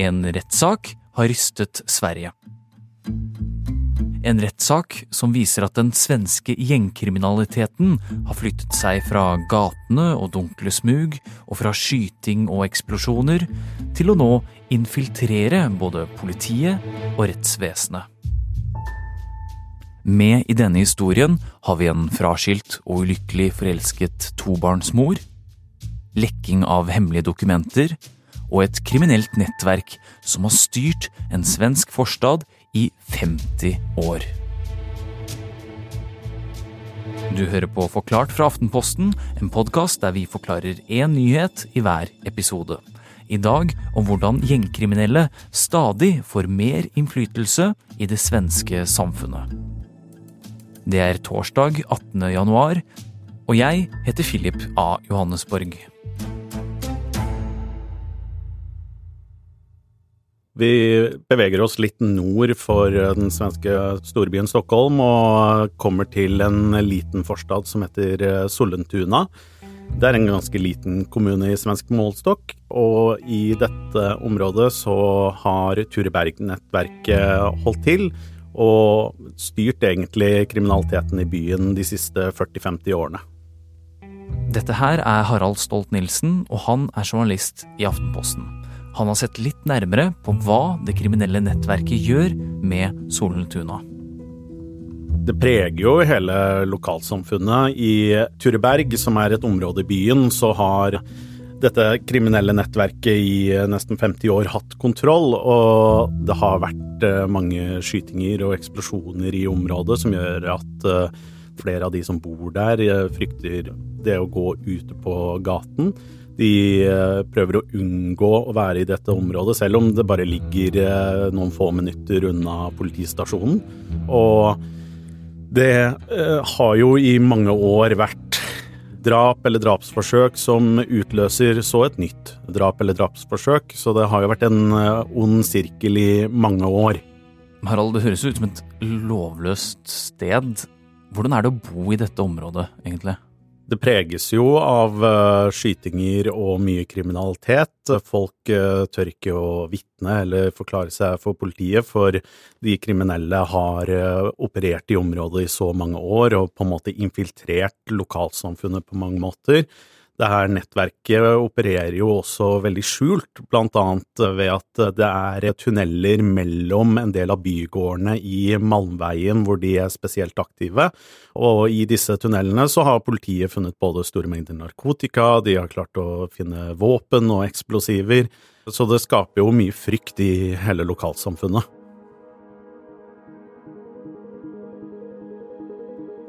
En rettssak har rystet Sverige. En rettssak som viser at den svenske gjengkriminaliteten har flyttet seg fra gatene og dunkle smug, og fra skyting og eksplosjoner, til å nå infiltrere både politiet og rettsvesenet. Med i denne historien har vi en fraskilt og ulykkelig forelsket tobarnsmor, lekking av hemmelige dokumenter og et kriminelt nettverk som har styrt en svensk forstad i 50 år. Du hører på Forklart fra Aftenposten, en podkast der vi forklarer én nyhet i hver episode. I dag om hvordan gjengkriminelle stadig får mer innflytelse i det svenske samfunnet. Det er torsdag 18. januar, og jeg heter Philip A. Johannesborg. Vi beveger oss litt nord for den svenske storbyen Stockholm og kommer til en liten forstad som heter Sollentuna. Det er en ganske liten kommune i svensk målstokk, og i dette området så har Ture Berg-nettverket holdt til og styrt egentlig kriminaliteten i byen de siste 40-50 årene. Dette her er Harald Stolt-Nielsen, og han er journalist i Aftenposten. Han har sett litt nærmere på hva det kriminelle nettverket gjør med Solentuna. Det preger jo hele lokalsamfunnet. I Tureberg, som er et område i byen, så har dette kriminelle nettverket i nesten 50 år hatt kontroll, og det har vært eh, mange skytinger og eksplosjoner i området som gjør at eh, flere av de som bor der, eh, frykter det å gå ute på gaten. De prøver å unngå å være i dette området, selv om det bare ligger noen få minutter unna politistasjonen. Og det har jo i mange år vært drap eller drapsforsøk som utløser så et nytt drap eller drapsforsøk, så det har jo vært en ond sirkel i mange år. Harald, det høres ut som et lovløst sted. Hvordan er det å bo i dette området, egentlig? Det preges jo av uh, skytinger og mye kriminalitet. Folk uh, tør ikke å vitne eller forklare seg for politiet, for de kriminelle har uh, operert i området i så mange år og på en måte infiltrert lokalsamfunnet på mange måter. Det her nettverket opererer jo også veldig skjult, blant annet ved at det er tunneler mellom en del av bygårdene i Malmveien hvor de er spesielt aktive, og i disse tunnelene så har politiet funnet både store mengder narkotika, de har klart å finne våpen og eksplosiver, så det skaper jo mye frykt i hele lokalsamfunnet.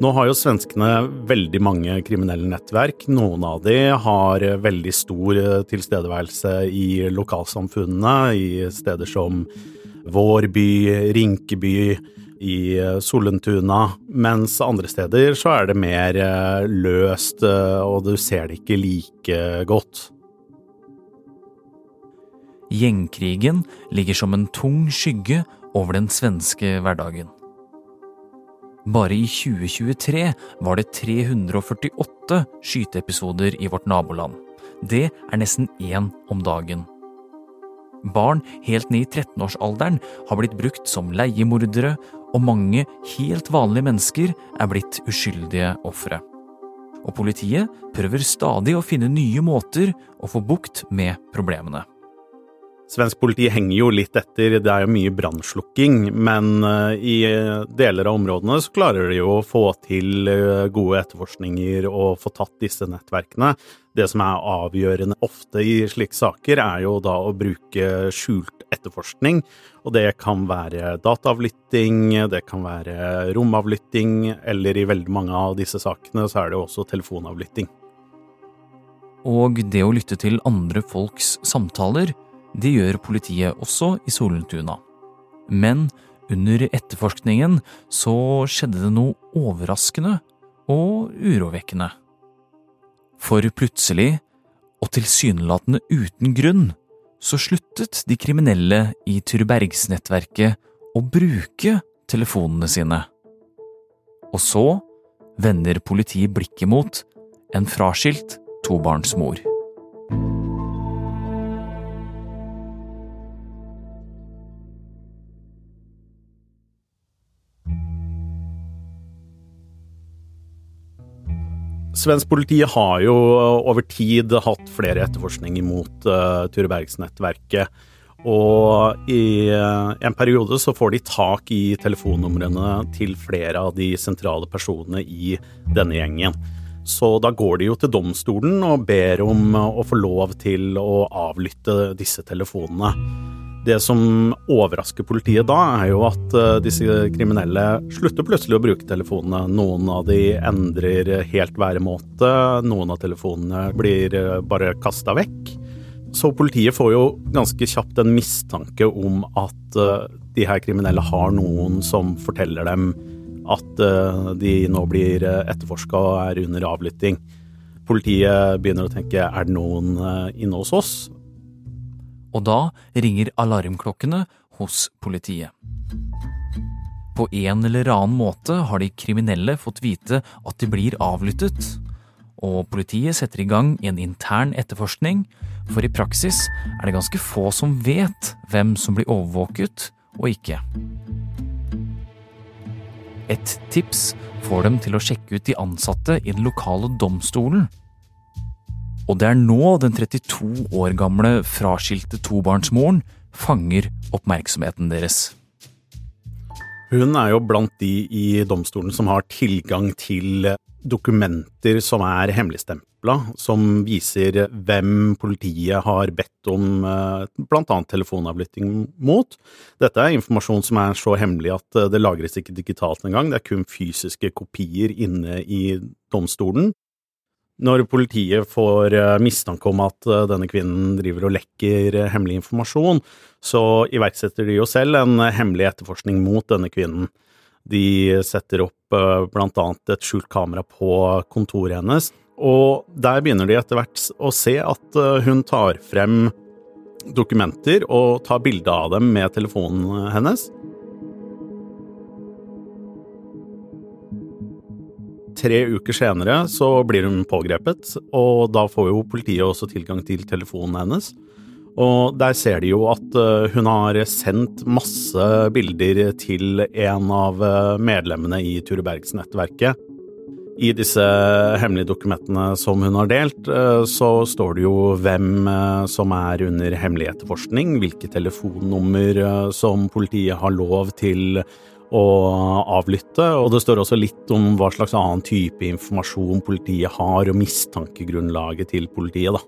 Nå har jo svenskene veldig mange kriminelle nettverk. Noen av de har veldig stor eh, tilstedeværelse i lokalsamfunnene, i steder som Vårby, Rinkeby, i eh, Sollentuna, mens andre steder så er det mer eh, løst, og du ser det ikke like godt. Gjengkrigen ligger som en tung skygge over den svenske hverdagen. Bare i 2023 var det 348 skyteepisoder i vårt naboland. Det er nesten én om dagen. Barn helt ned i 13-årsalderen har blitt brukt som leiemordere, og mange helt vanlige mennesker er blitt uskyldige ofre. Og politiet prøver stadig å finne nye måter å få bukt med problemene. Svensk politi henger jo litt etter, det er jo mye brannslukking, men eh, i deler av områdene så klarer de jo å få til eh, gode etterforskninger og få tatt disse nettverkene. Det som er avgjørende ofte i slike saker, er jo da å bruke skjult etterforskning. Og det kan være dataavlytting, det kan være romavlytting, eller i veldig mange av disse sakene så er det jo også telefonavlytting. Og det å lytte til andre folks samtaler det gjør politiet også i Solentuna. Men under etterforskningen så skjedde det noe overraskende og urovekkende. For plutselig, og tilsynelatende uten grunn, så sluttet de kriminelle i Turebergsnettverket å bruke telefonene sine. Og så vender politiet blikket mot en fraskilt tobarnsmor. Svensk politi har jo over tid hatt flere etterforskninger mot uh, Ture Bergs-nettverket. Og i uh, en periode så får de tak i telefonnumrene til flere av de sentrale personene i denne gjengen. Så da går de jo til domstolen og ber om å få lov til å avlytte disse telefonene. Det som overrasker politiet da, er jo at uh, disse kriminelle slutter plutselig å bruke telefonene. Noen av de endrer helt væremåte, noen av telefonene blir uh, bare kasta vekk. Så politiet får jo ganske kjapt en mistanke om at uh, de her kriminelle har noen som forteller dem at de nå blir etterforska og er under avlytting. Politiet begynner å tenke er det noen inne hos oss? Og da ringer alarmklokkene hos politiet. På en eller annen måte har de kriminelle fått vite at de blir avlyttet, og politiet setter i gang en intern etterforskning, for i praksis er det ganske få som vet hvem som blir overvåket og ikke. Et tips får dem til å sjekke ut de ansatte i den lokale domstolen, og det er nå den 32 år gamle fraskilte tobarnsmoren fanger oppmerksomheten deres. Hun er jo blant de i domstolen som har tilgang til dokumenter som er hemmeligstempla, som viser hvem politiet har bedt om eh, bl.a. telefonavlytting mot. Dette er informasjon som er så hemmelig at eh, det lagres ikke digitalt engang, det er kun fysiske kopier inne i domstolen. Når politiet får eh, mistanke om at eh, denne kvinnen driver og lekker eh, hemmelig informasjon, så iverksetter de jo selv en hemmelig etterforskning mot denne kvinnen. De setter opp blant annet et skjult kamera på kontoret hennes, og der begynner de etter hvert å se at hun tar frem dokumenter og tar bilde av dem med telefonen hennes. Tre uker senere så blir hun pågrepet, og da får jo politiet også tilgang til telefonen hennes. Og der ser de jo at eh, hun har sendt masse bilder til en av eh, medlemmene i Ture Bergs-nettverket. I disse hemmelige dokumentene som hun har delt, eh, så står det jo hvem som er under hemmelig etterforskning, hvilke telefonnummer som politiet har lov til å avlytte, og det står også litt om hva slags annen type informasjon politiet har, og mistankegrunnlaget til politiet, da.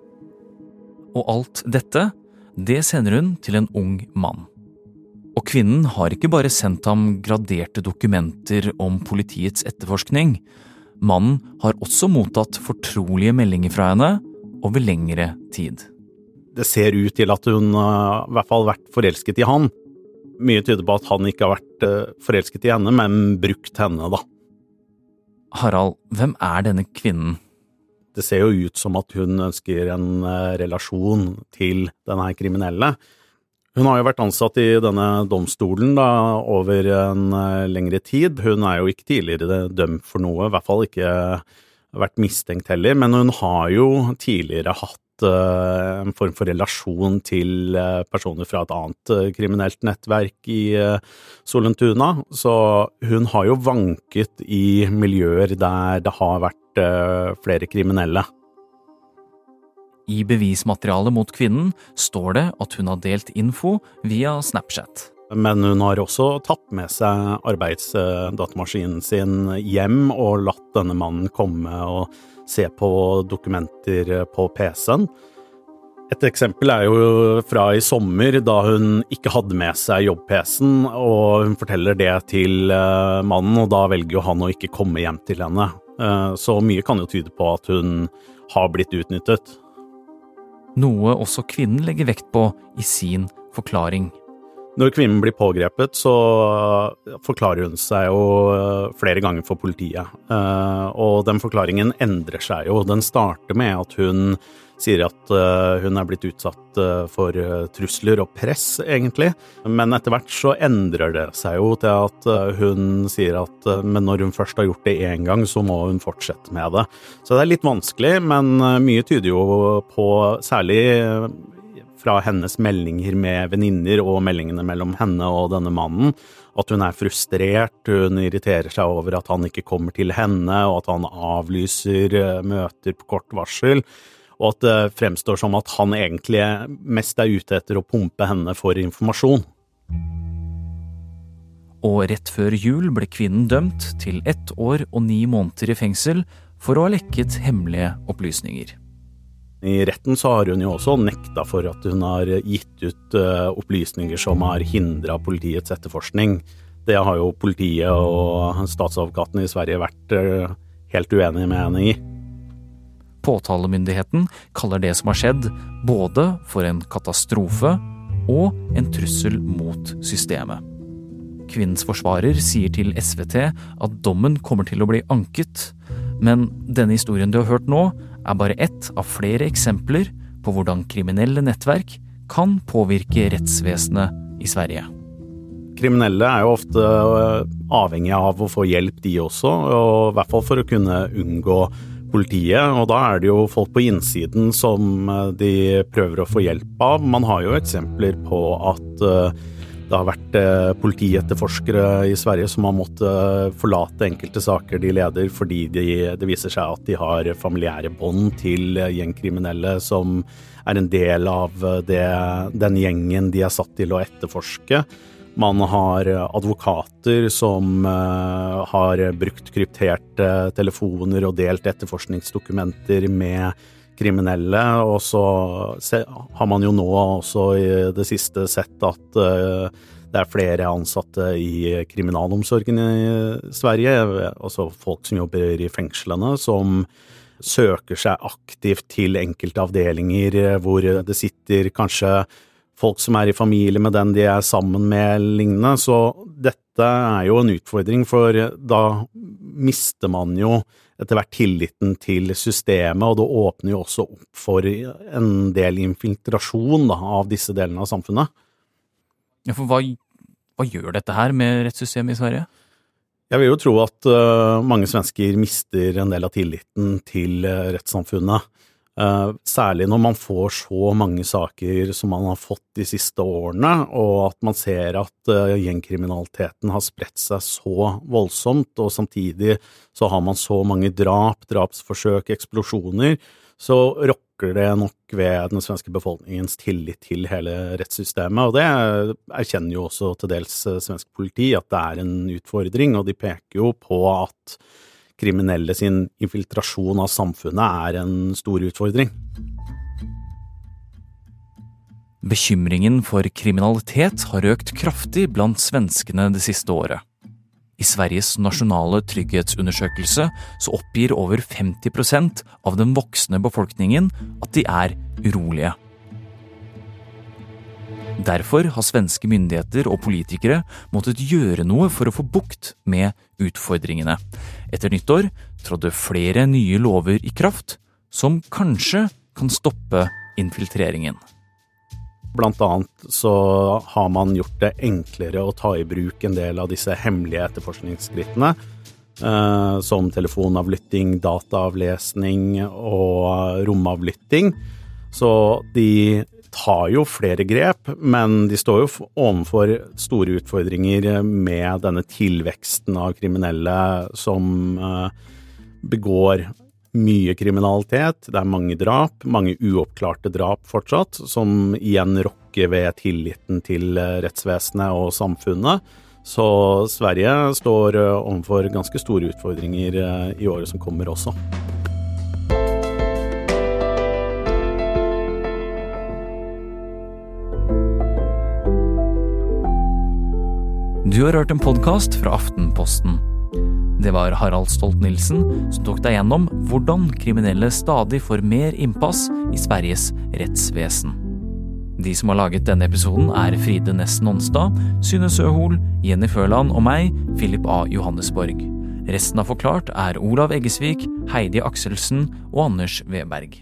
Og alt dette, det sender hun til en ung mann. Og kvinnen har ikke bare sendt ham graderte dokumenter om politiets etterforskning, mannen har også mottatt fortrolige meldinger fra henne over lengre tid. Det ser ut til at hun i hvert fall har vært forelsket i han, mye tyder på at han ikke har vært eh, forelsket i henne, men brukt henne, da. Harald, hvem er denne kvinnen? Det ser jo ut som at hun ønsker en eh, relasjon til denne kriminelle. Hun har jo vært ansatt i denne domstolen da, over en eh, lengre tid. Hun er jo ikke tidligere dømt for noe, i hvert fall ikke vært mistenkt heller, men hun har jo tidligere hatt en form for relasjon til eh, personer fra et annet eh, kriminelt nettverk i Solentuna. Så hun har jo vanket i miljøer der det har vært flere kriminelle. I bevismaterialet mot kvinnen står det at hun har delt info via Snapchat. Men hun har også tatt med seg arbeidsdatamaskinen sin hjem og latt denne mannen komme og se på dokumenter på PC-en. Et eksempel er jo fra i sommer, da hun ikke hadde med seg jobb-PC-en, og hun forteller det til eh, mannen, og da velger jo han å ikke komme hjem til henne. Eh, så mye kan jo tyde på at hun har blitt utnyttet. Noe også kvinnen legger vekt på i sin forklaring. Når kvinnen blir pågrepet, så eh, forklarer hun seg jo eh, flere ganger for politiet. Eh, og den forklaringen endrer seg jo. Den starter med at hun sier at hun er blitt utsatt for trusler og press, egentlig. Men etter hvert så endrer det seg jo til at hun sier at men når hun først har gjort det én gang, så må hun fortsette med det. Så det er litt vanskelig, men mye tyder jo på, særlig fra hennes meldinger med venninner og meldingene mellom henne og denne mannen, at hun er frustrert, hun irriterer seg over at han ikke kommer til henne, og at han avlyser eh, møter på kort varsel, og at det fremstår som at han egentlig mest er ute etter å pumpe henne for informasjon. Og rett før jul ble kvinnen dømt til ett år og ni måneder i fengsel for å ha lekket hemmelige opplysninger. I retten så har hun jo også nekta for at hun har gitt ut eh, opplysninger som har hindra politiets etterforskning. Det har jo politiet og statsadvokaten i Sverige vært eh, helt uenige med henne i. Påtalemyndigheten kaller det som har skjedd, både for en katastrofe og en trussel mot systemet. Kvinnens forsvarer sier til SVT at dommen kommer til å bli anket, men denne historien du har hørt nå, er bare ett av flere eksempler på hvordan kriminelle nettverk kan påvirke rettsvesenet i Sverige. Kriminelle er jo ofte avhengig avhengige av å få hjelp, de også, og i hvert fall for å kunne unngå politiet. Og da er det jo folk på innsiden som øh, de prøver å få hjelp av. Man har jo eksempler på at øh, det har vært eh, politietterforskere i Sverige som har måttet eh, forlate enkelte saker de leder fordi de, det viser seg at de har familiære bånd til eh, gjengkriminelle som er en del av det, den gjengen de er satt til å etterforske. Man har advokater som har brukt krypterte telefoner og delt etterforskningsdokumenter med kriminelle. Og så har man jo nå også i det siste sett at eh, det er flere ansatte i kriminalomsorgen i Sverige, altså folk som jobber i fengslene, som søker seg aktivt til enkelte avdelinger hvor det sitter kanskje folk som er i familie med den de er sammen med, lignende. Så dette er jo en utfordring, for da mister man jo etter hvert tilliten til systemet, og det åpner jo også opp for en del infiltrasjon da, av disse delene av samfunnet. Ja, for hva, hva gjør dette her med rettssystemet i Sverige? Jeg vil jo tro at uh, mange svensker mister en del av tilliten til uh, rettssamfunnet. Uh, særlig når man får så mange saker som man har fått de siste årene, og at man ser at uh, gjengkriminaliteten har spredt seg så voldsomt, og samtidig så har man så mange drap, drapsforsøk, eksplosjoner, så rokker det nok ved den svenske befolkningens tillit til hele rettssystemet. Og det erkjenner jo også til dels uh, svensk politi, at det er en utfordring, og de peker jo på at kriminelle sin infiltrasjon av samfunnet er en stor utfordring. Bekymringen for kriminalitet har økt kraftig blant svenskene det siste året. I Sveriges nasjonale trygghetsundersøkelse så oppgir over 50% av den voksne befolkningen at de er urolige. Derfor har svenske myndigheter og politikere måttet gjøre noe for å få bukt med utfordringene. Etter nyttår trådde flere nye lover i kraft, som kanskje kan stoppe infiltreringen. Blant annet så har man gjort det enklere å ta i bruk en del av disse hemmelige etterforskningsskrittene. Eh, som telefonavlytting, dataavlesning og romavlytting. Så de tar jo flere grep, men de står jo overfor store utfordringer med denne tilveksten av kriminelle som eh, begår mye kriminalitet. Det er mange drap, mange uoppklarte drap fortsatt, som igjen rokker ved tilliten til eh, rettsvesenet og samfunnet. Så Sverige står eh, overfor ganske store utfordringer i året som kommer også. Du har hørt en podkast fra Aftenposten. Det var Harald Stolt-Nielsen som tok deg gjennom hvordan kriminelle stadig får mer innpass i Sveriges rettsvesen. De som har laget denne episoden, er Fride Næss Nonstad, Synne Søhol, Jenny Førland og meg, Philip A. Johannesborg. Resten av Forklart er Olav Eggesvik, Heidi Akselsen og Anders Weberg.